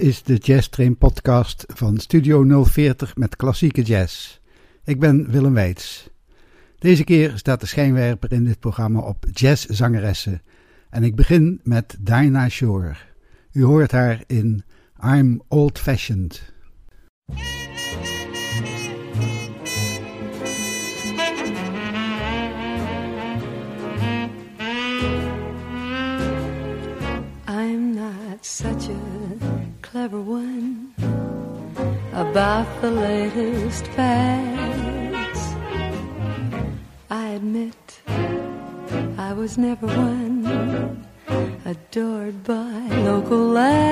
Is de Jazz Train podcast van Studio 040 met klassieke jazz. Ik ben Willem Weits. Deze keer staat de schijnwerper in dit programma op jazzzangeressen. En ik begin met Dinah Shore. U hoort haar in I'm Old Fashioned. I'm not such a clever one about the latest fads. I admit I was never one adored by local lads.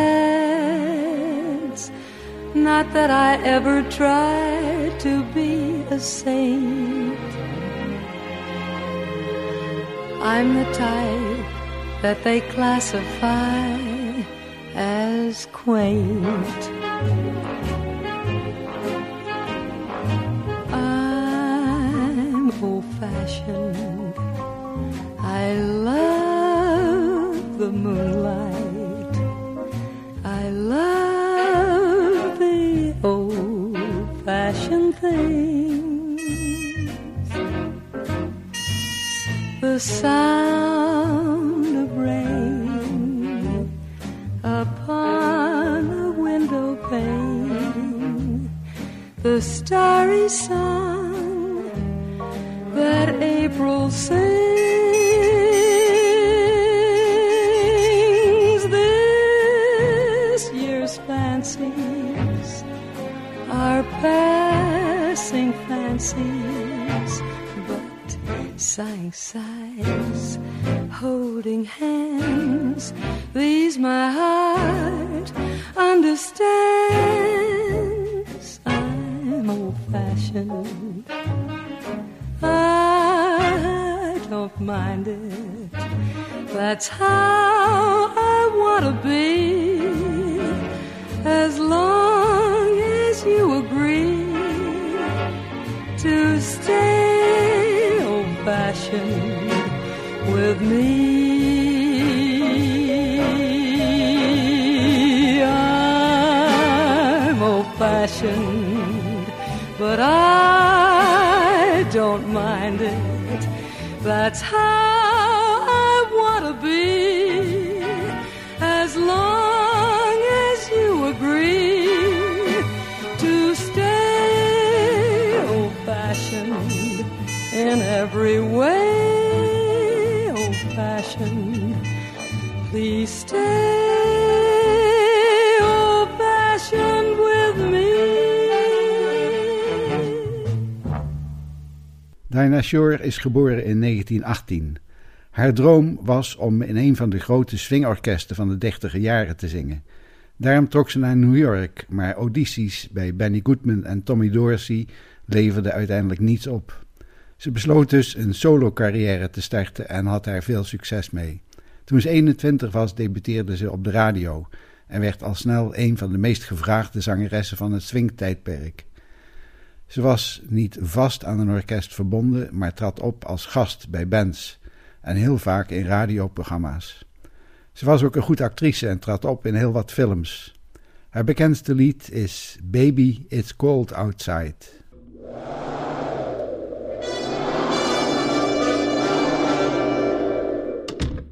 Not that I ever tried to be a saint. I'm the type that they classify as quaint. I'm old fashioned. I love the moonlight. I love the old fashioned things. The sound The starry song that April sings. This year's fancies are passing fancies, but sighing sighs, holding hands. These Dinah Shore is geboren in 1918. Haar droom was om in een van de grote swingorkesten van de dertiger jaren te zingen. Daarom trok ze naar New York, maar audities bij Benny Goodman en Tommy Dorsey leverden uiteindelijk niets op. Ze besloot dus een solo-carrière te starten en had daar veel succes mee. Toen ze 21 was, debuteerde ze op de radio en werd al snel een van de meest gevraagde zangeressen van het swingtijdperk. Ze was niet vast aan een orkest verbonden, maar trad op als gast bij bands en heel vaak in radioprogramma's. Ze was ook een goed actrice en trad op in heel wat films. Haar bekendste lied is Baby It's Cold Outside.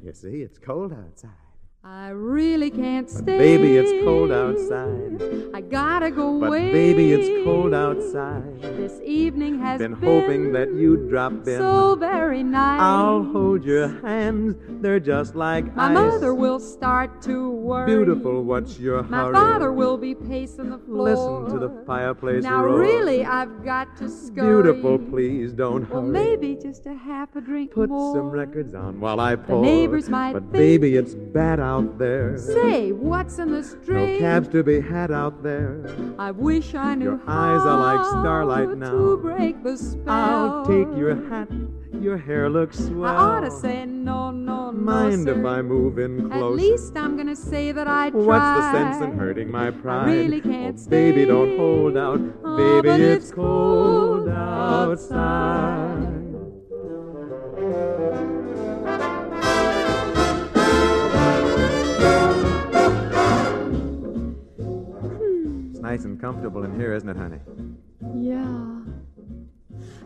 You see, it's cold outside. I really can't But stay. baby, it's cold outside. I gotta go But away. baby, it's cold outside. This evening has Been hoping that you'd drop in. so very nice. I'll hold your hands, they're just like My ice. mother will start to worry. Beautiful, what's your My hurry? father will be pacing the floor. Listen to the fireplace Now roar. really, I've got to scurry. Beautiful, please don't Well, hurry. maybe just a half a drink Put more. some records on while I pour. The neighbors might But baby, it's bad out there. Say, what's in the street? No cabs to be had out there. I wish I knew Your eyes are like starlight now. To break the spell. I'll take your hat. Your hair looks swell. I ought to say no, no, no. Mind sir. if I move in close? At least I'm gonna say that I tried. What's the sense in hurting my pride? really oh, can't oh, baby, don't hold out. Oh, baby, it's it's cold cold outside. Nice and comfortable in here, isn't it, honey? Yeah.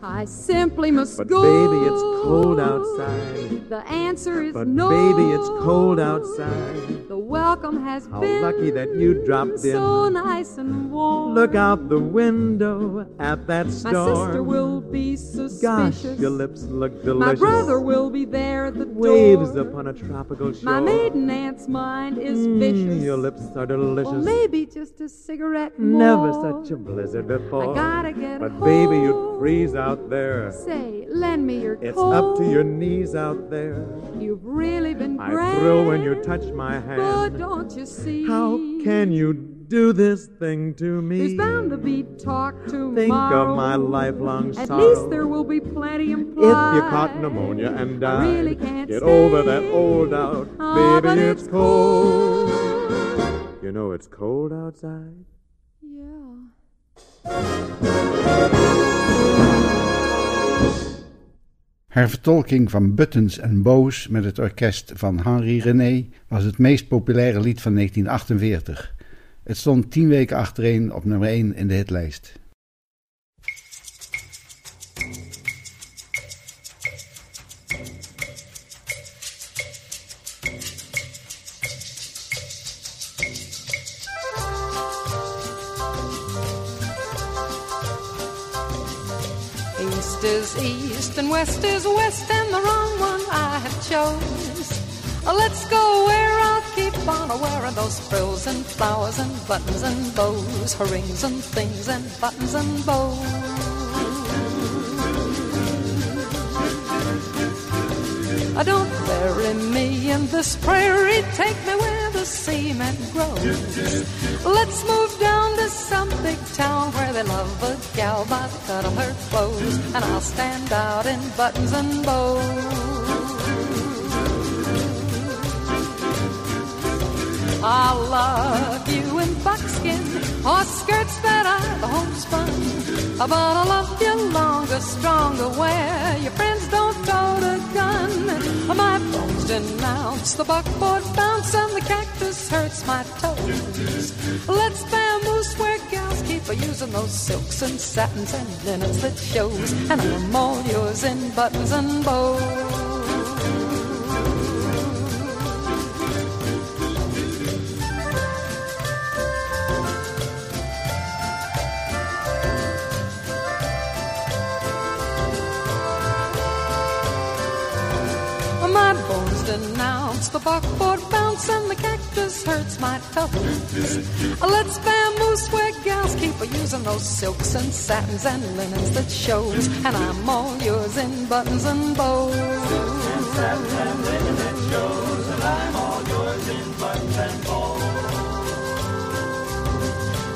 I simply must But go. baby, it's cold outside. The answer is But no. baby, it's cold outside. The welcome has How been lucky that you dropped so in. nice and warm. Look out the window at that storm. My sister will be suspicious. Gosh, your lips look delicious. My brother will be there at the waves door. upon a tropical shore. My maiden aunt's mind is Mm, vicious. Your lips are delicious. Or maybe just a cigarette Never such a blizzard before. I gotta get But home. baby, you'd freeze out there. Say, lend me your It's coat. up to your knees out there. You've really been I great. thrill when you touch my But hand. don't you see? How can you do this thing to me? There's bound to be talk tomorrow. Think of my lifelong At sorrow. least there will be plenty If you caught pneumonia and I died, really can't get stay. over that old doubt. Ah, Baby, but it's it's cold. You know it's cold outside. Yeah. Haar vertolking van Buttons en Bows met het orkest van Henri René was het meest populaire lied van 1948. Het stond tien weken achtereen op nummer 1 in de hitlijst. East and west is west and the wrong one I have chose. Let's go where I'll keep on wearing those frills and flowers and buttons and bows, her rings and things and buttons and bows. Uh, Don't bury me in this prairie, take me where the cement grows. Let's move down to some big town where they love a gal by the cut of her clothes, and I'll stand out in buttons and bows. I'll love you in buckskin or skirts that are the homespun. But I'll love you longer, stronger, where your My bones denounce the buckboard bounce and the cactus hurts my toes. Let's vamoose where gals keep a using those silks and satins and linens that shows. And I'm all yours in buttons and bows. Denounce the buckboard bounce and the cactus hurts my toes. Let's vamoose where gals keep a using those silks and satins and linens that shows. And I'm all yours in buttons and bows.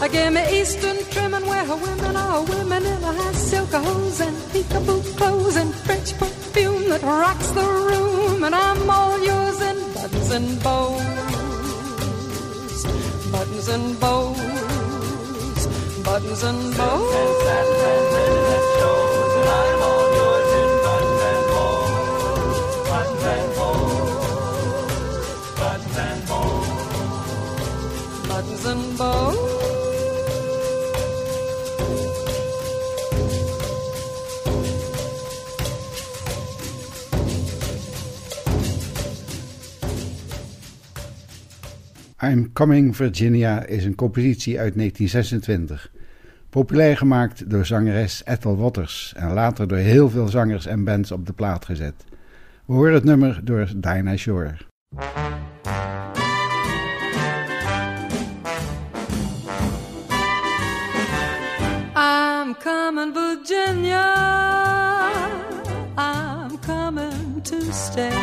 I give me Eastern trimming where her women are women in a high silk hose and peekaboo clothes and French perfume that rocks the room. And I'm all yours in buttons and bows. Buttons and bows buttons and bows and all of your in buttons and bows. Buttons and bows. Buttons and bows. I'm Coming Virginia is een compositie uit 1926. Populair gemaakt door zangeres Ethel Waters en later door heel veel zangers en bands op de plaat gezet. We horen het nummer door Dinah Shore. I'm coming, Virginia. I'm coming to stay.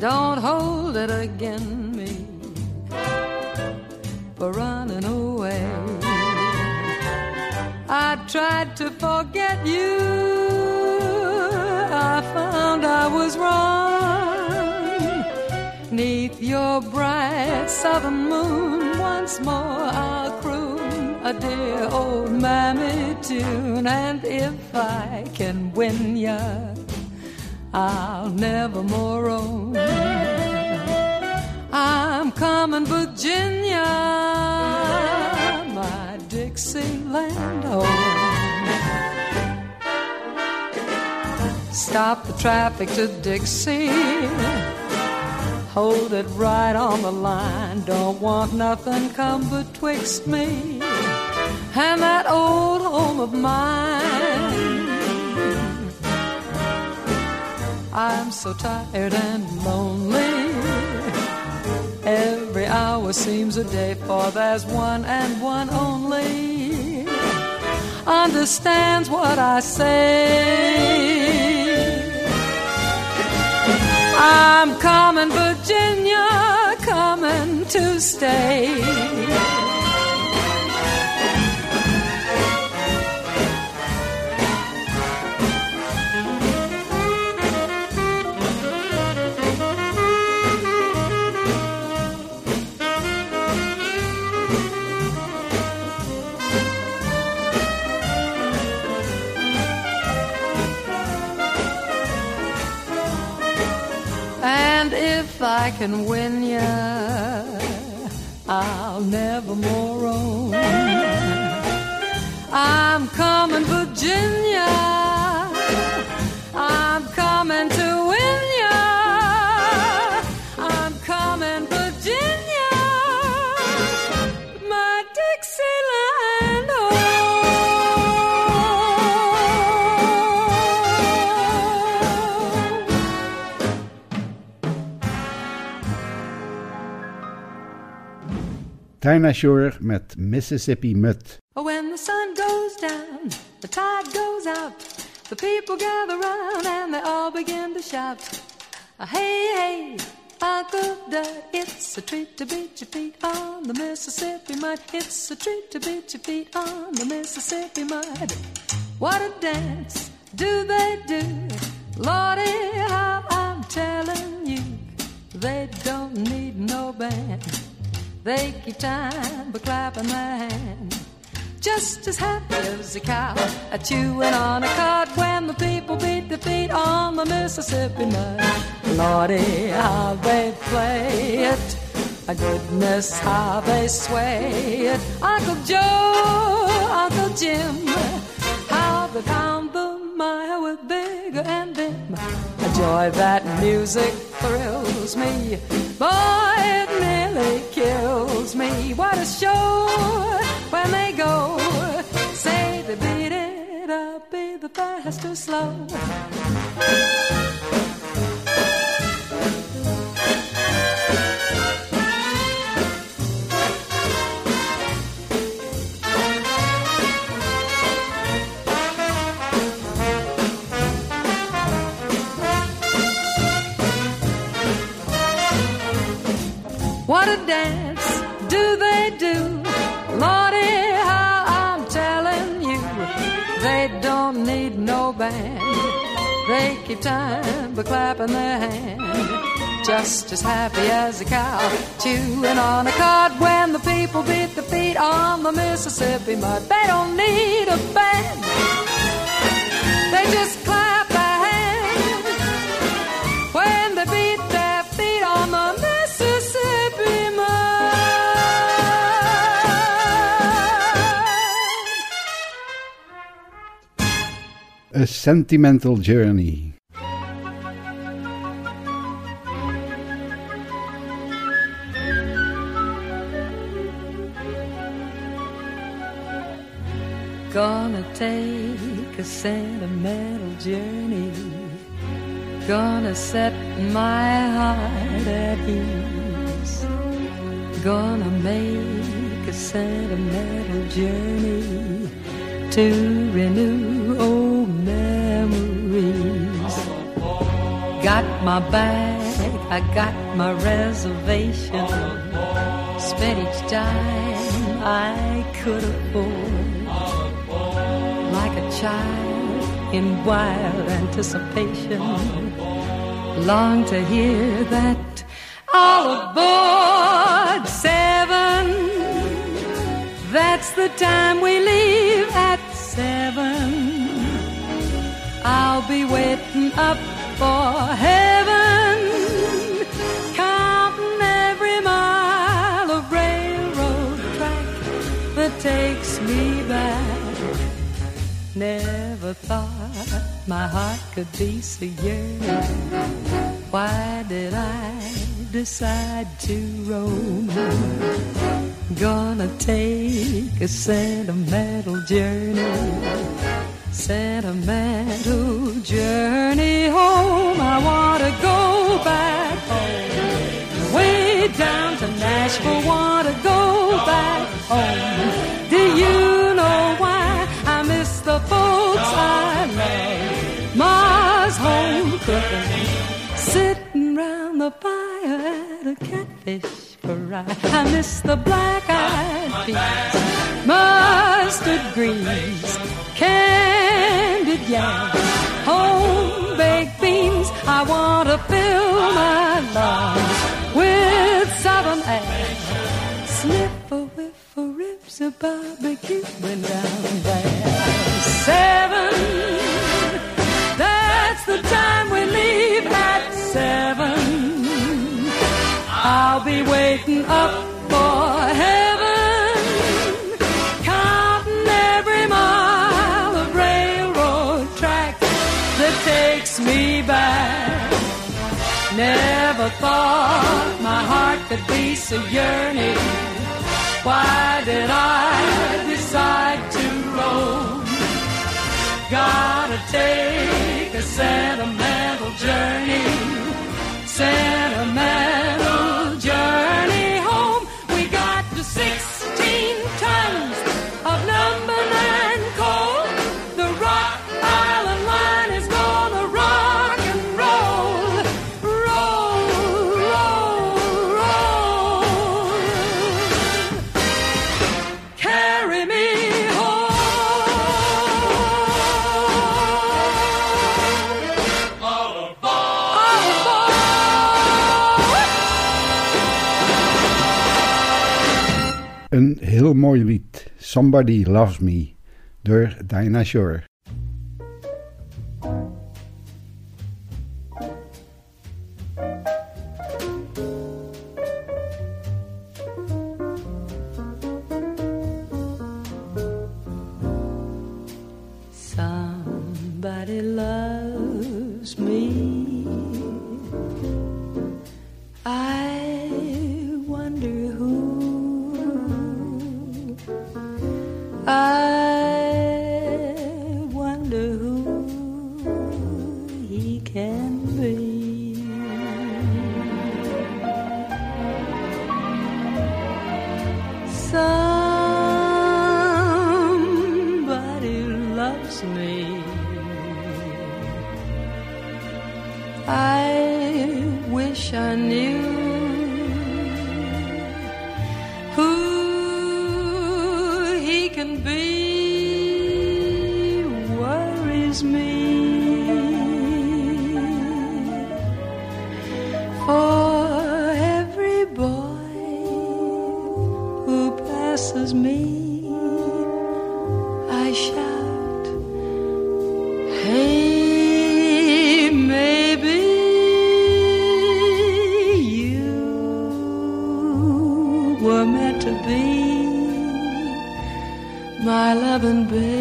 Don't hold it again tried to forget you. I found I was wrong. Neath your bright southern moon, once more I'll croon a dear old mammy tune. And if I can win ya, I'll never more roam. I'm coming, Virginia. My Dixie land home. Stop the traffic to Dixie. Hold it right on the line. Don't want nothing come betwixt me and that old home of mine. I'm so tired and lonely. Every hour seems a day, for there's one and one only understands what I say. I'm coming, Virginia, coming to stay. If I can win ya, I'll never more roam. I'm coming, Virginia. Dinah Shore met Mississippi Mud. When the sun goes down, the tide goes out, the people gather round and they all begin to shout. Uh, Hey, hey, Uncle Dud, it's a treat to beat your feet on the Mississippi mud. It's a treat to beat your feet on the Mississippi mud. What a dance do they do? Lordy, how I'm telling you, they don't need no band. They keep time by clapping their hands. Just as happy as a cow, a chewing on a cud when the people beat the feet on the Mississippi mud. Lordy, how they play it. Goodness, how they sway it. Uncle Joe, Uncle Jim, how they pound the mire with bigger and vim. A joy that music thrills me. Boy, it nearly kills me. What a show when they go. Say they beat it up either fast or slow. They keep time by clapping their hand. Just as happy as a cow chewing on a cud when the people beat the feet on the Mississippi mud. They don't need a band. They just A Sentimental Journey. Gonna take a sentimental journey. Gonna set my heart at ease. Gonna make a sentimental journey to renew old I got my bag, I got my reservation. Spent each dime I could afford like a child in wild anticipation. Long to hear that all aboard seven. That's the time we leave at seven. I'll be waiting up for heaven, counting every mile of railroad track that takes me back Never thought my heart could be so yearning. Why did I decide to roam? Gonna take a sentimental journey. Sentimental journey home. I wanna go back home. Way down to Nashville, wanna go back home. Do you know why I miss the folks I love? Ma's home cooking, sitting round the fire at a catfish. I miss the black-eyed peas, mustard greens, candied yams, home baked beans. I want to fill my lungs with southern air. Sniff a whiff of ribs of barbecue when down there. Seven, that's the time we leave at seven. I'll be waiting up me back. Never thought my heart could be so yearning. Why did I decide to roam? Gotta take a sentimental journey, sentimental lied, Somebody Loves Me, door Dinah Shore. My loving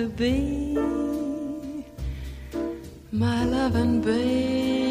to be my loving baby.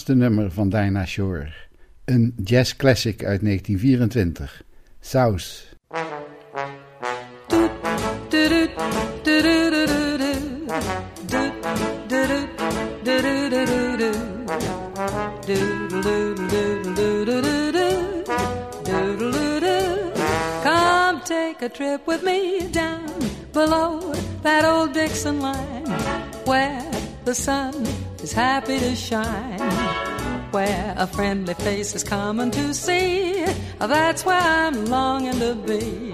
Laatste nummer van Dinah Shore. Een jazz classic uit 1924. South. Come take a trip with me down below that old Dixon line where the sun is happy to shine. A friendly face is common to see. That's where I'm longing to be.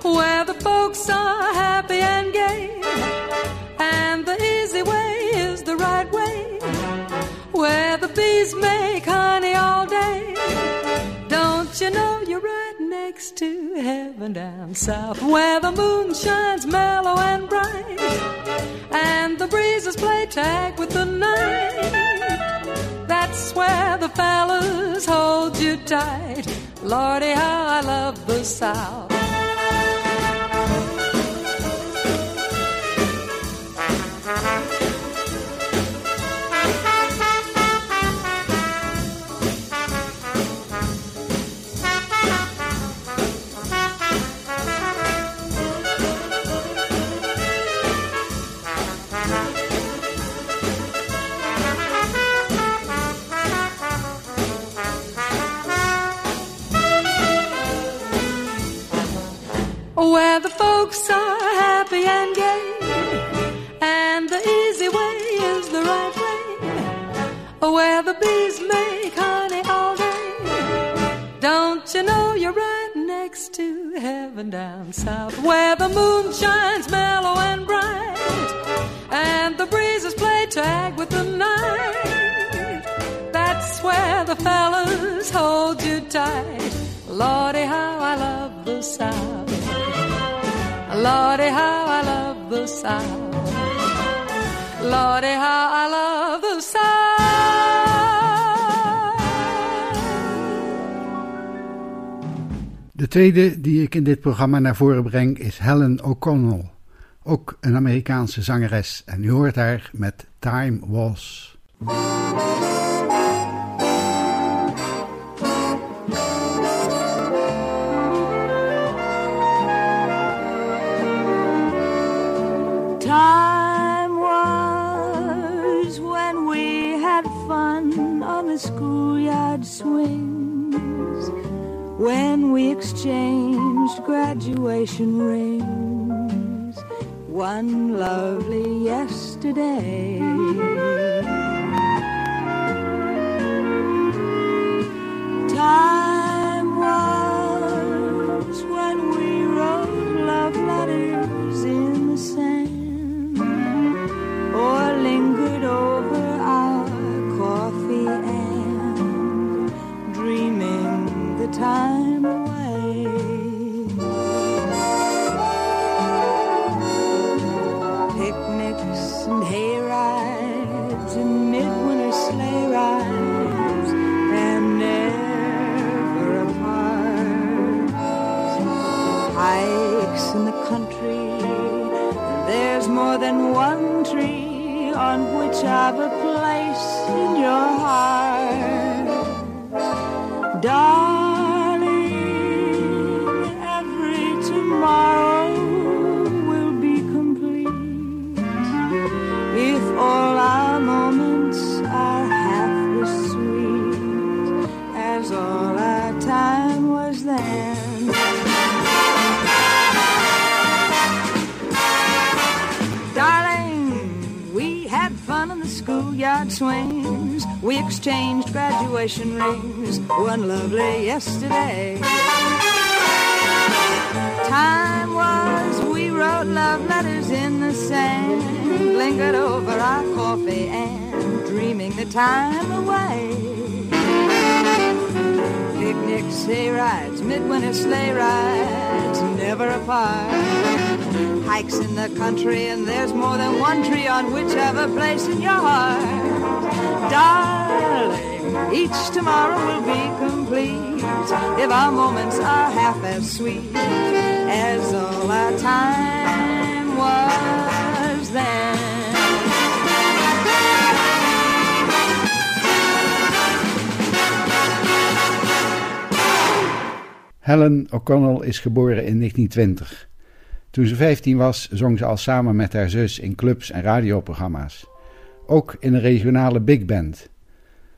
Where the folks are happy and gay. And the easy way is the right way. Where the bees make honey all day. Don't you know you're right next to heaven down south where the moon shines mellow and bright and the breezes play tag with the night. Where the fellas hold you tight. Lordy, how I love the South. Where the folks are happy and gay, and the easy way is the right way. Where the bees make honey all day. Don't you know you're right next to heaven down south, where the moon shines mellow and bright, and the breezes play tag with the night. That's where the fellas hold you tight. Lordy, how I love the South. I love the South. Lordy, how I love the South. De tweede die ik in dit programma naar voren breng is Helen O'Connell. Ook een Amerikaanse zangeres. En u hoort haar met Time Was. Time was when we had fun on the schoolyard swings, when we exchanged graduation rings. One lovely yesterday. Time I've a place in your heart. Swings. We exchanged graduation rings one lovely yesterday. Time was we wrote love letters in the sand, lingered over our coffee and dreaming the time away. Picnics, hay rides, midwinter sleigh rides, never apart. Hikes in the country, and there's more than one tree on whichever place in your heart. Darling, each tomorrow will be complete if our moments are half as sweet as all our time was then. Helen O'Connell is geboren in 1920. Toen ze 15 was, zong ze al samen met haar zus in clubs en radioprogramma's. Ook in een regionale big band.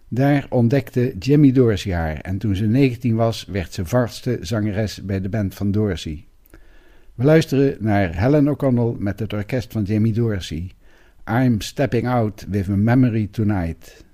Daar ontdekte Jimmy Dorsey haar en toen ze 19 was, werd ze vaste zangeres bij de band van Dorsey. We luisteren naar Helen O'Connell met het orkest van Jimmy Dorsey. I'm stepping out with a memory tonight.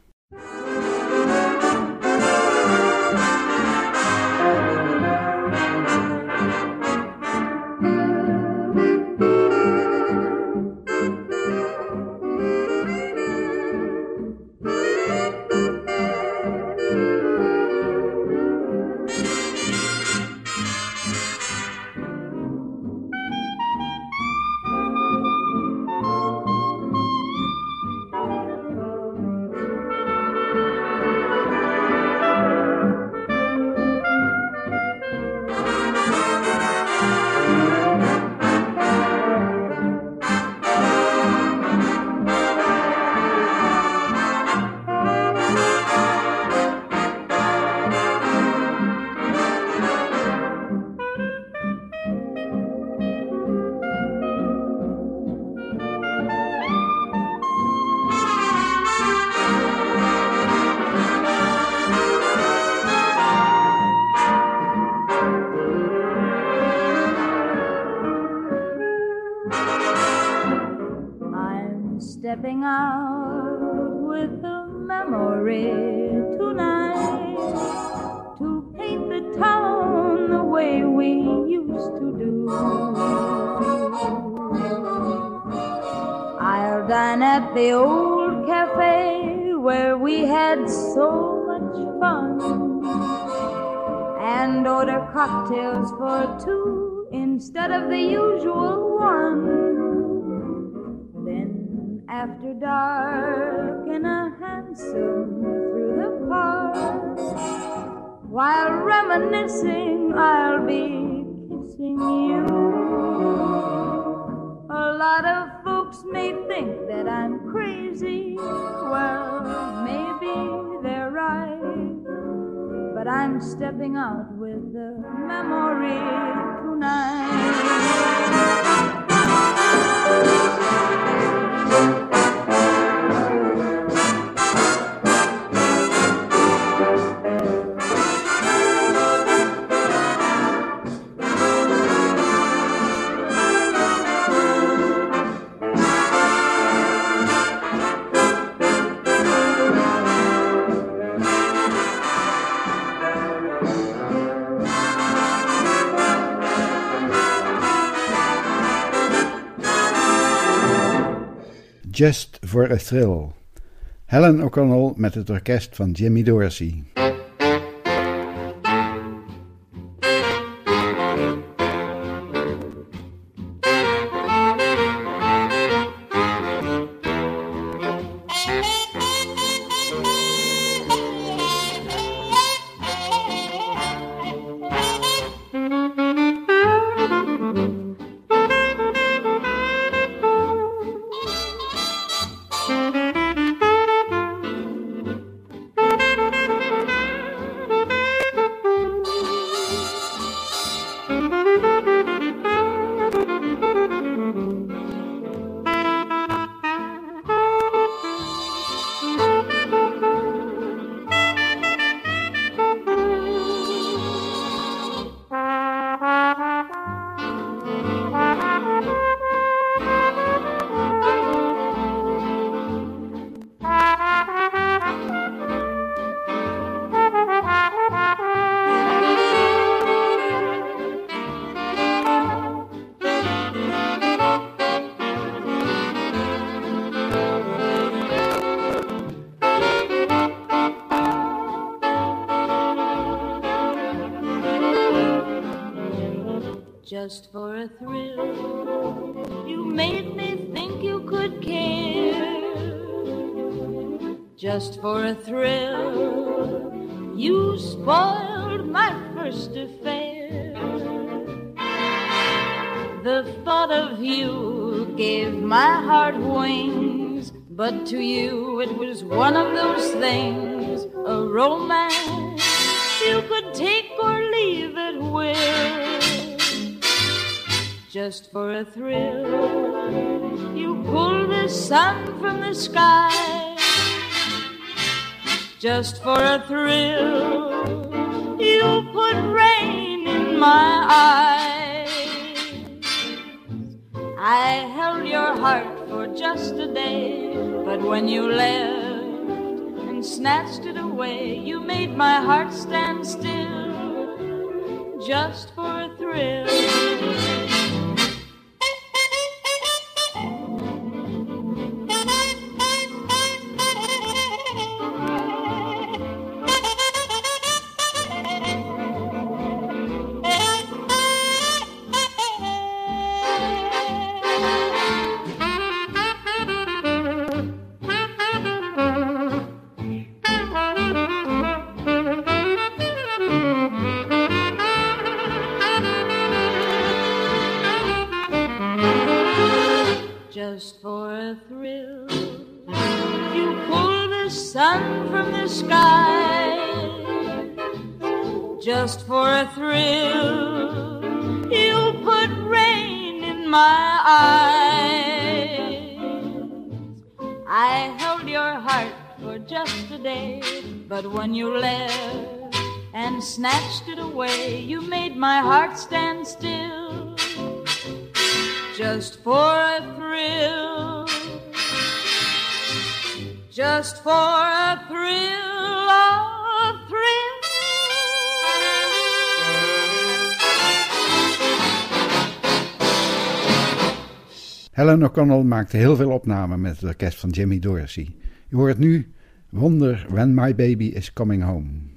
Stepping out with a memory tonight to paint the town the way we used to do. I'll dine at the old cafe where we had so much fun and order cocktails for two instead of the usual one. After dark, in a hansom through the park, while reminiscing, I'll be kissing you. A lot of folks may think that I'm crazy. Well, maybe they're right. But I'm stepping out with the memory tonight. Just for a Thrill. Helen O'Connell met het orkest van Jimmy Dorsey. For a thrill, you spoiled my first affair. The thought of you gave my heart wings, but to you it was one of those things, a romance you could take or leave at will. Just for a thrill, you pulled the sun from the sky. Just for a thrill, you put rain in my eyes. I held your heart for just a day, but when you left and snatched it away, you made my heart stand still. Just for a thrill. When you left and snatched it away, you made my heart stand still just for a thrill. Just for a thrill, a thrill. Helen O'Connell maakte heel veel opnamen met het orkest van Jimmy Dorsey. Je hoort nu Wonder When My Baby Is Coming Home.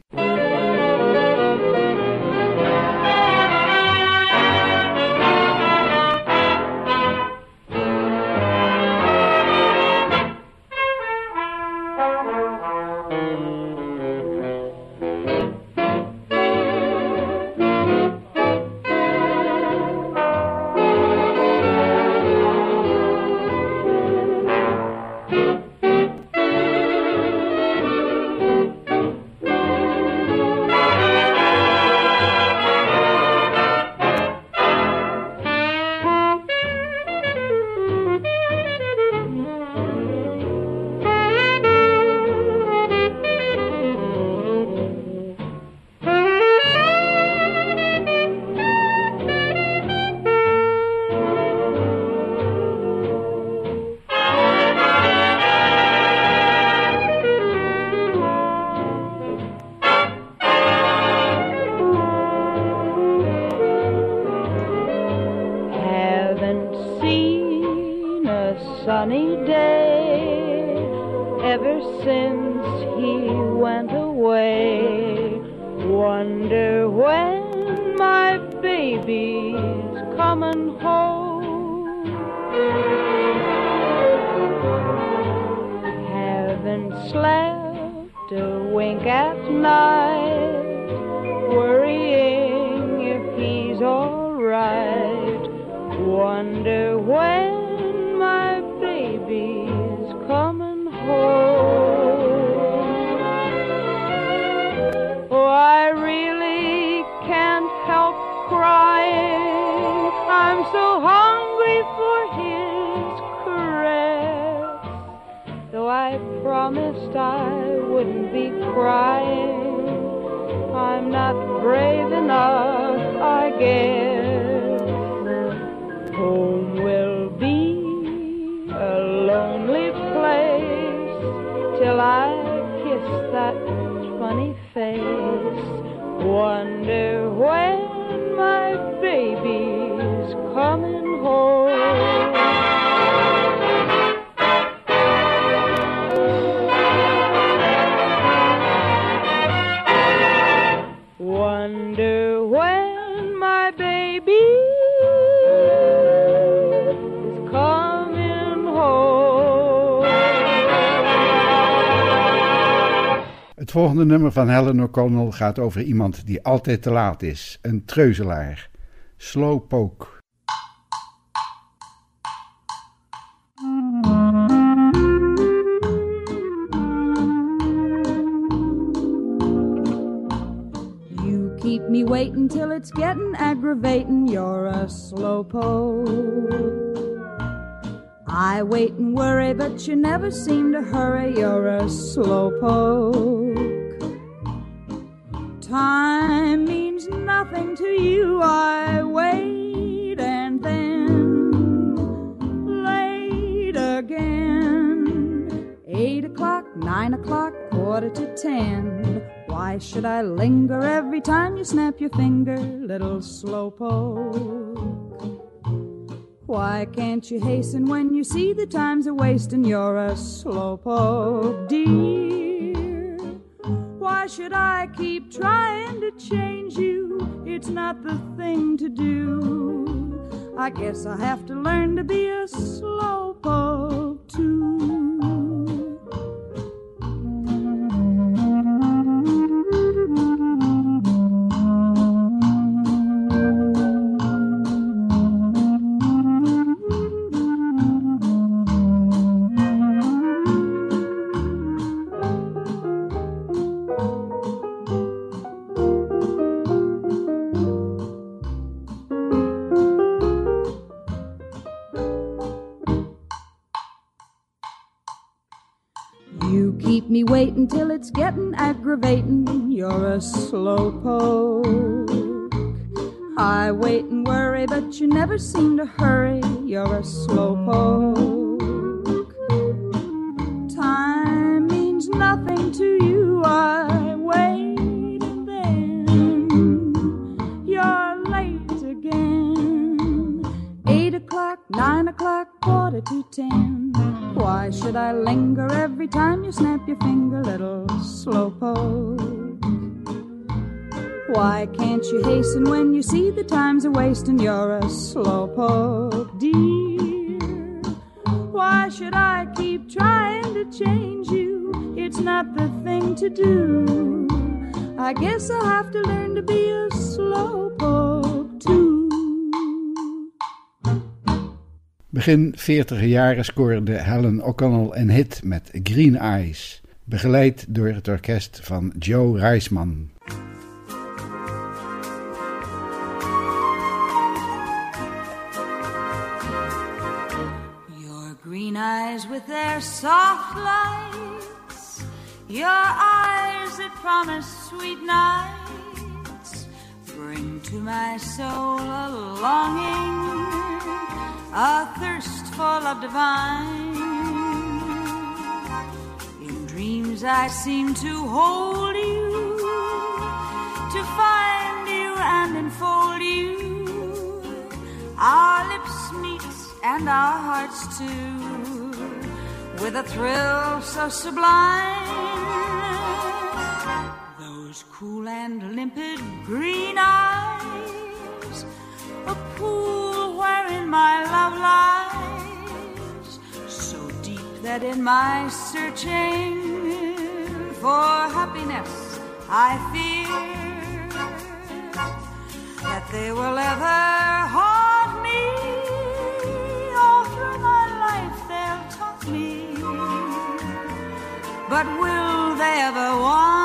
Not brave enough, I guess. Volgende nummer van Helen O'Connell gaat over iemand die altijd te laat is. Een treuzelaar. Slowpoke. You keep me waiting till it's getting aggravating. You're a slowpoke. I wait and worry, but you never seem to hurry. You're a slowpoke. Time means nothing to you. I wait and then late again. Eight o'clock, nine o'clock, quarter to ten. Why should I linger every time you snap your finger, little slowpoke? Why can't you hasten when you see the time's a wasting? You're a slowpoke, dear. Why should I keep trying to change you? It's not the thing to do. I guess I have to learn to be a slowpoke the time's a wasting? You're a slowpoke, dear. Why should I keep trying to change you? It's not the thing to do. I guess I'll have to learn to be a slowpoke too. Begin 40 jaren scoorde Helen O'Connell een hit met Green Eyes, begeleid door het orkest van Joe Reisman. Eyes with their soft lights, your eyes that promise sweet nights, bring to my soul a longing, a thirst for love divine. In dreams I seem to hold you, to find you and enfold you. Our lips meet and our hearts too, with a thrill so sublime. Those cool and limpid green eyes, a pool wherein my love lies, so deep that in my searching for happiness I fear that they will ever haunt But will they ever want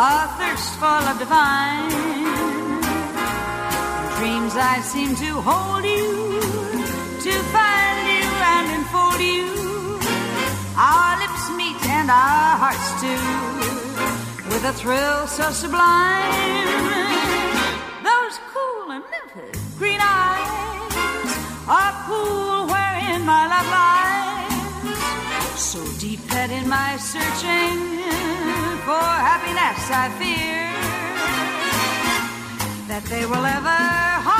a thirst for love divine. In dreams I seem to hold you, to find you and enfold you. Our lips meet and our hearts too, with a thrill so sublime. Those cool and limpid green eyes are pool wherein my love lies. So deep that in my searching for happiness, I fear that they will ever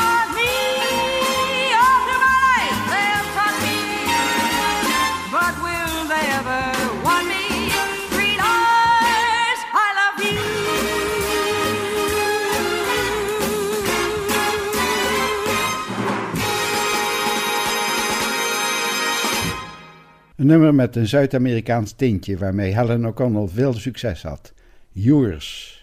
Een nummer met een Zuid-Amerikaans tintje waarmee Helen O'Connell veel succes had. Yours.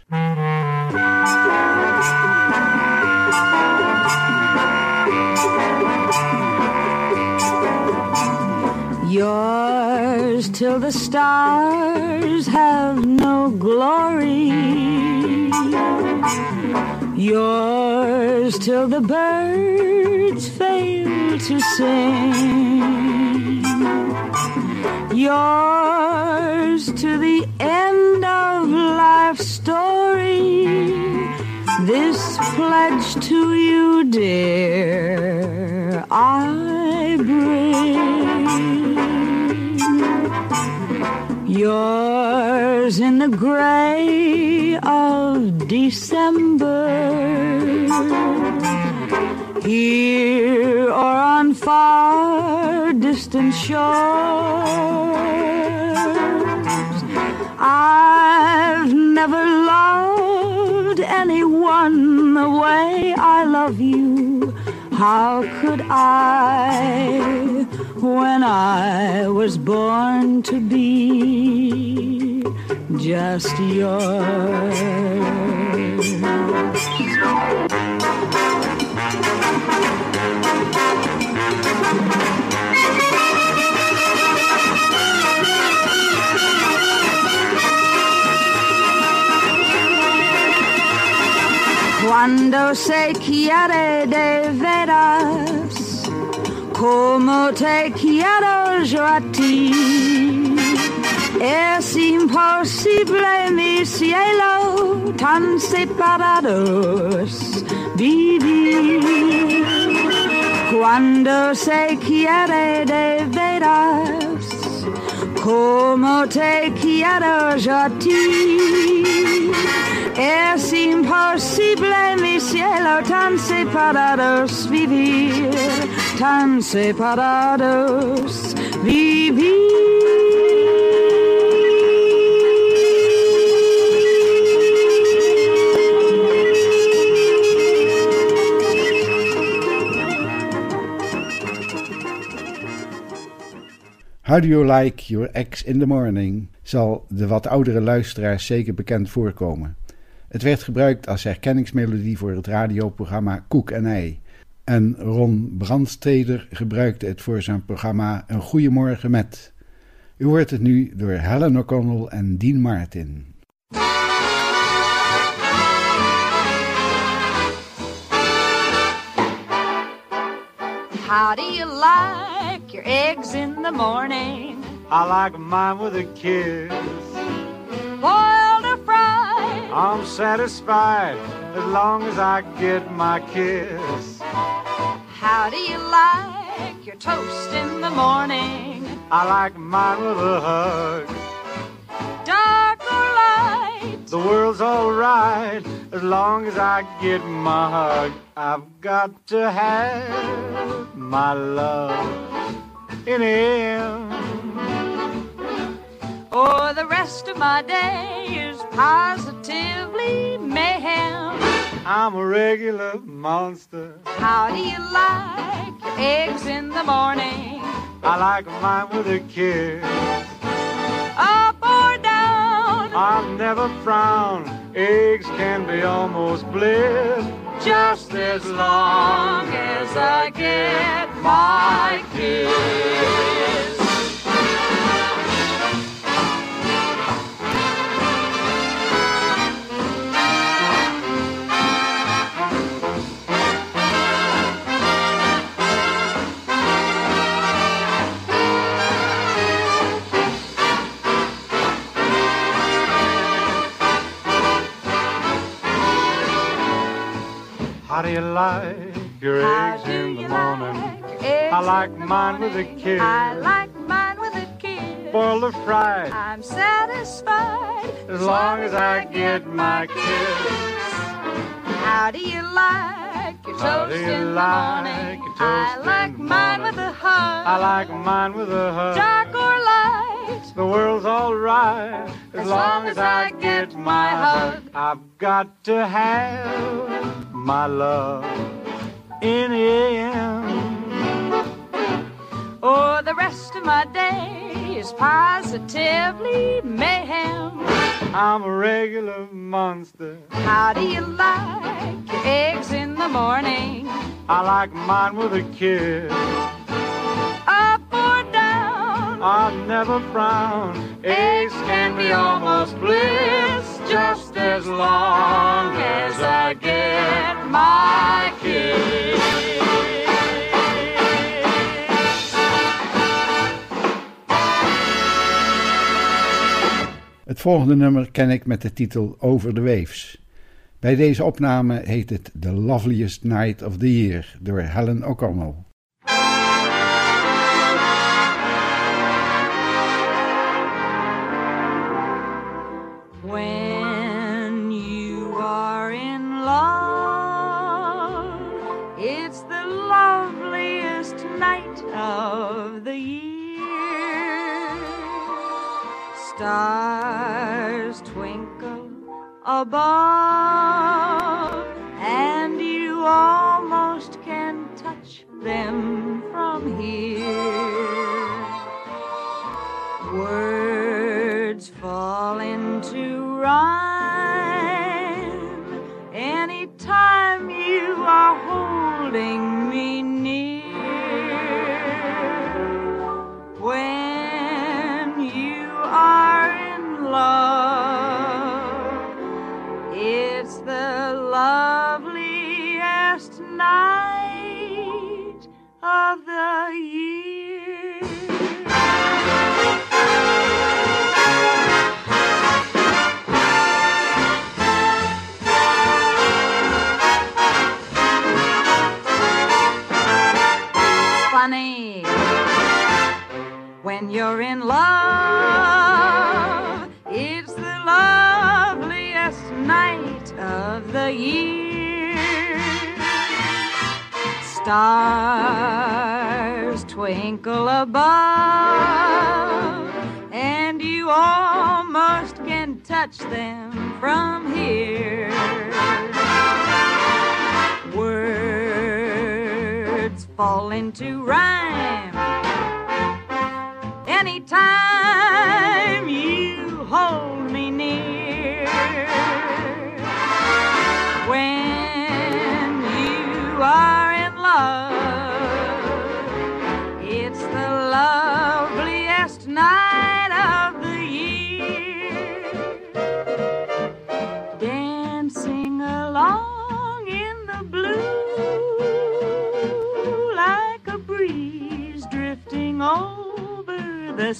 Yours till the stars have no glory. Yours till the birds fail to sing. Yours to the end of life's story. This pledge to you, dear, I bring. Yours in the gray of December. Here or on far distant shores. I've never loved anyone the way I love you. How could I, when I was born to be just yours? Cuando se quiere de veras, como te quiero yo a ti. Es imposible, mi cielo, tan separados vivir. Cuando se quiere de veras, como te quiero yo a ti. Es imposible, mi cielo, tan separados vivir, tan separados How Do You Like Your Ex in the Morning zal de wat oudere luisteraars zeker bekend voorkomen. Het werd gebruikt als herkenningsmelodie voor het radioprogramma Koek en Ei. En Ron Brandsteder gebruikte het voor zijn programma Een Goeiemorgen met. U hoort het nu door Helen O'Connell en Dean Martin. How do you like your eggs in the morning? I like mine with a kiss. Fried? I'm satisfied as long as I get my kiss. How do you like your toast in the morning? I like mine with a hug. Dark or light? The world's alright as long as I get my hug. I've got to have my love in him. Or the rest of my day is positively mayhem. I'm a regular monster. How do you like your eggs in the morning? I like mine with a kiss. Up or down? I never frown. Eggs can be almost bliss. Just as long as I get my kiss. How do you like your eggs in the morning? like I like in the mine with a morning? kiss. I like mine with a kiss. Boiled or fried, I'm satisfied as long as I get my kiss. How do you like your How toast you in the like morning? I like mine with a hug. I like mine with a hug. dark or light. The world's alright as, long as I get my hug. I've got to have my love in him. Oh, the rest of my day is positively mayhem. I'm a regular monster. How do you like your eggs in the morning? I like mine with a kiss. Up or down? I never frown. Eggs can be almost bliss just as long as I get Het volgende nummer ken ik met de titel Over the Waves. Bij deze opname heet het The Loveliest Night of the Year door Helen O'Connell. Stars twinkle above, and you almost can touch them from here. Words fall into rhyme anytime you are holding me near. The year.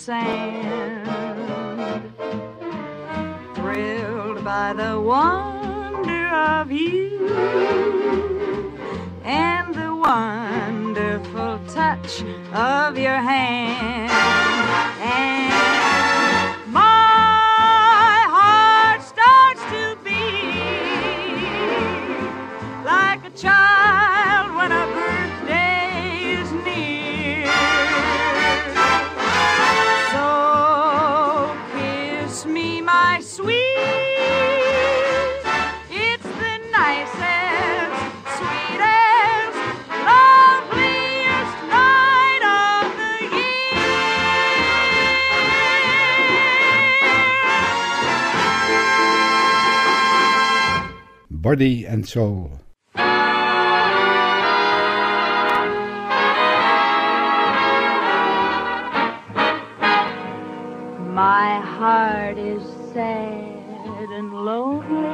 Sand. Thrilled by the wonder of you Body and Soul. My heart is sad and lonely.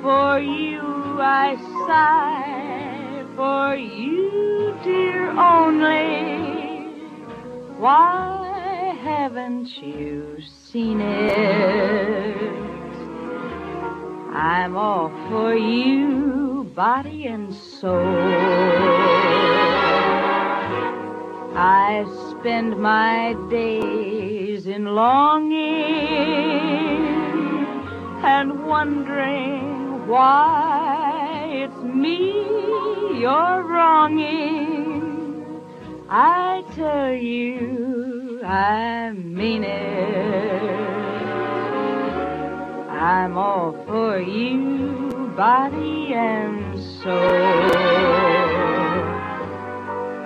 For you I sigh, for you, dear, only. Why haven't you seen it? I'm all for you, body and soul. I spend my days in longing and wondering why it's me you're wronging. I tell you, I mean it. I'm all for you, body and soul.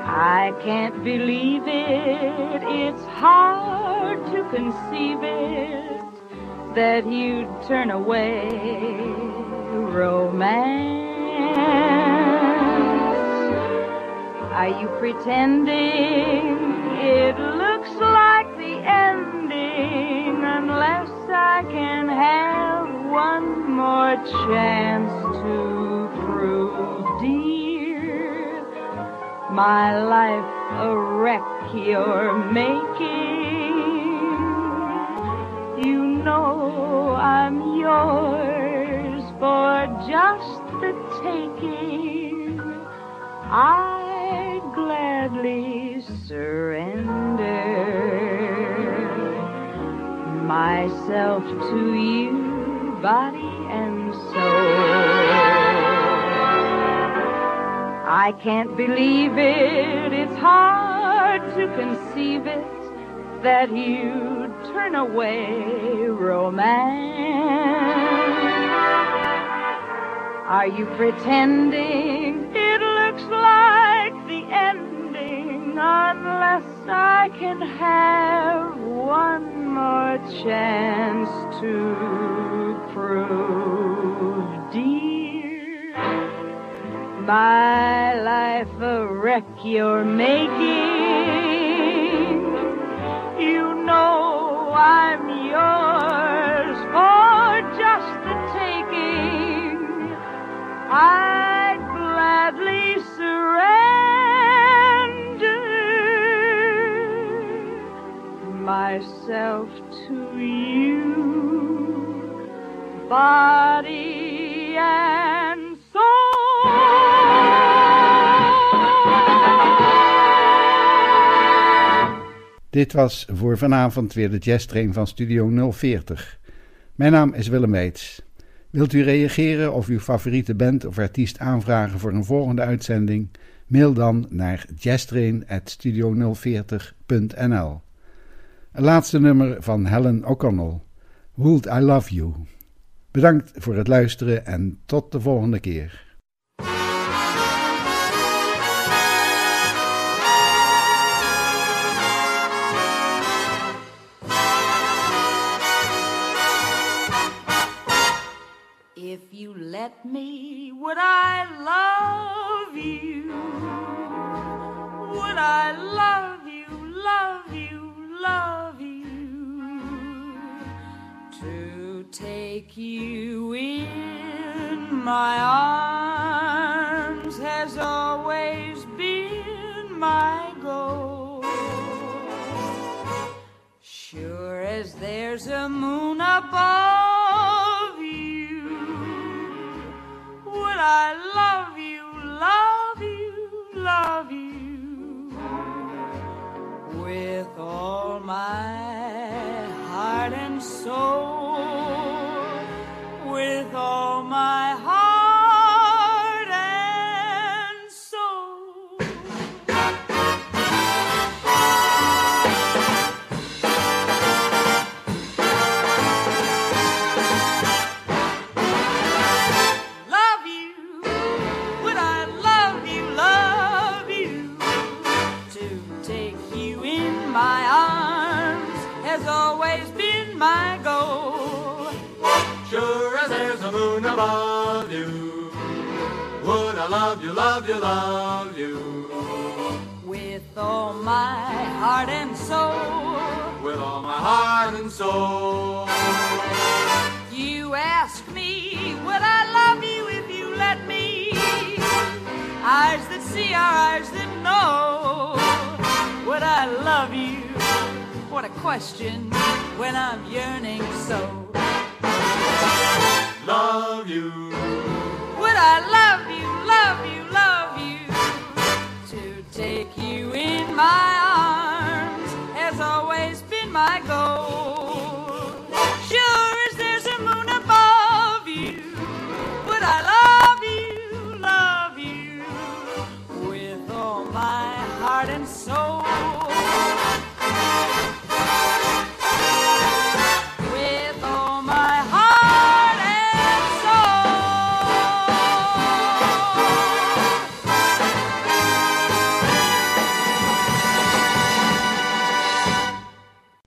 I can't believe it, it's hard to conceive it that you'd turn away romance. Are you pretending it looks like the ending unless I can have one more chance to prove, dear, my life a wreck you're making? You know I'm yours for just the taking. I'd gladly surrender myself to you, body and soul. I can't believe it, it's hard to conceive it that you'd turn away romance. Are you pretending it looks like the ending unless I can have one more chance to prove, dear, my life a wreck you're making? You know I'm yours for just the taking. I'd myself to you, body and soul. Dit was voor vanavond weer de jazztrain van Studio 040. Mijn naam is Willem Weits. Wilt u reageren of uw favoriete band of artiest aanvragen voor een volgende uitzending? Mail dan naar jazztrain.studio040.nl Een laatste nummer van Helen O'Connell. Would I Love You. Bedankt voor het luisteren en tot de volgende keer. Take you in my arms has always been my goal. Sure as there's a moon above love you, love you, love you? With all my heart and soul, With all my heart and soul. you ask me, would I love you if you let me? Eyes that see are eyes that know. Would I love you? What a question when I'm yearning so. Love love you. I love you, love you, love you? To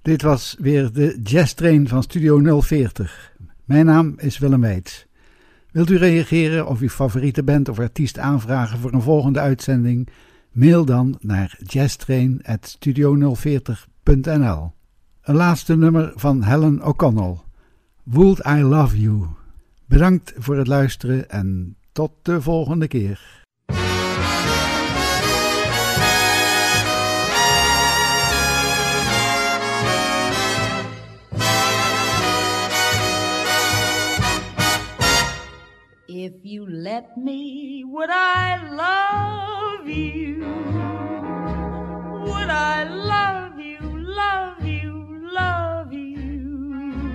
Dit was weer de Jazz Train van Studio 040. Mijn naam is Willem Weits. Wilt u reageren of uw favoriete band of artiest aanvragen voor een volgende uitzending? Mail dan naar jazztrain.studio040.nl Een laatste nummer van Helen O'Connell. Would I Love You. Bedankt voor het luisteren en tot de volgende keer. If you let me, would I love you? Would I love you, love you, love you?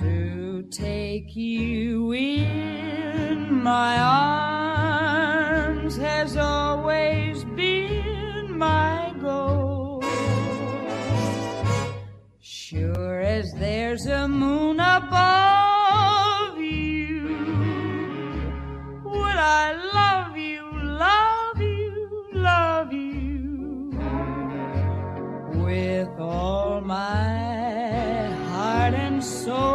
To take you in my arms has always been my goal. Sure as there's a moon above I love you, love you, love you. With all my heart and soul,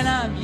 when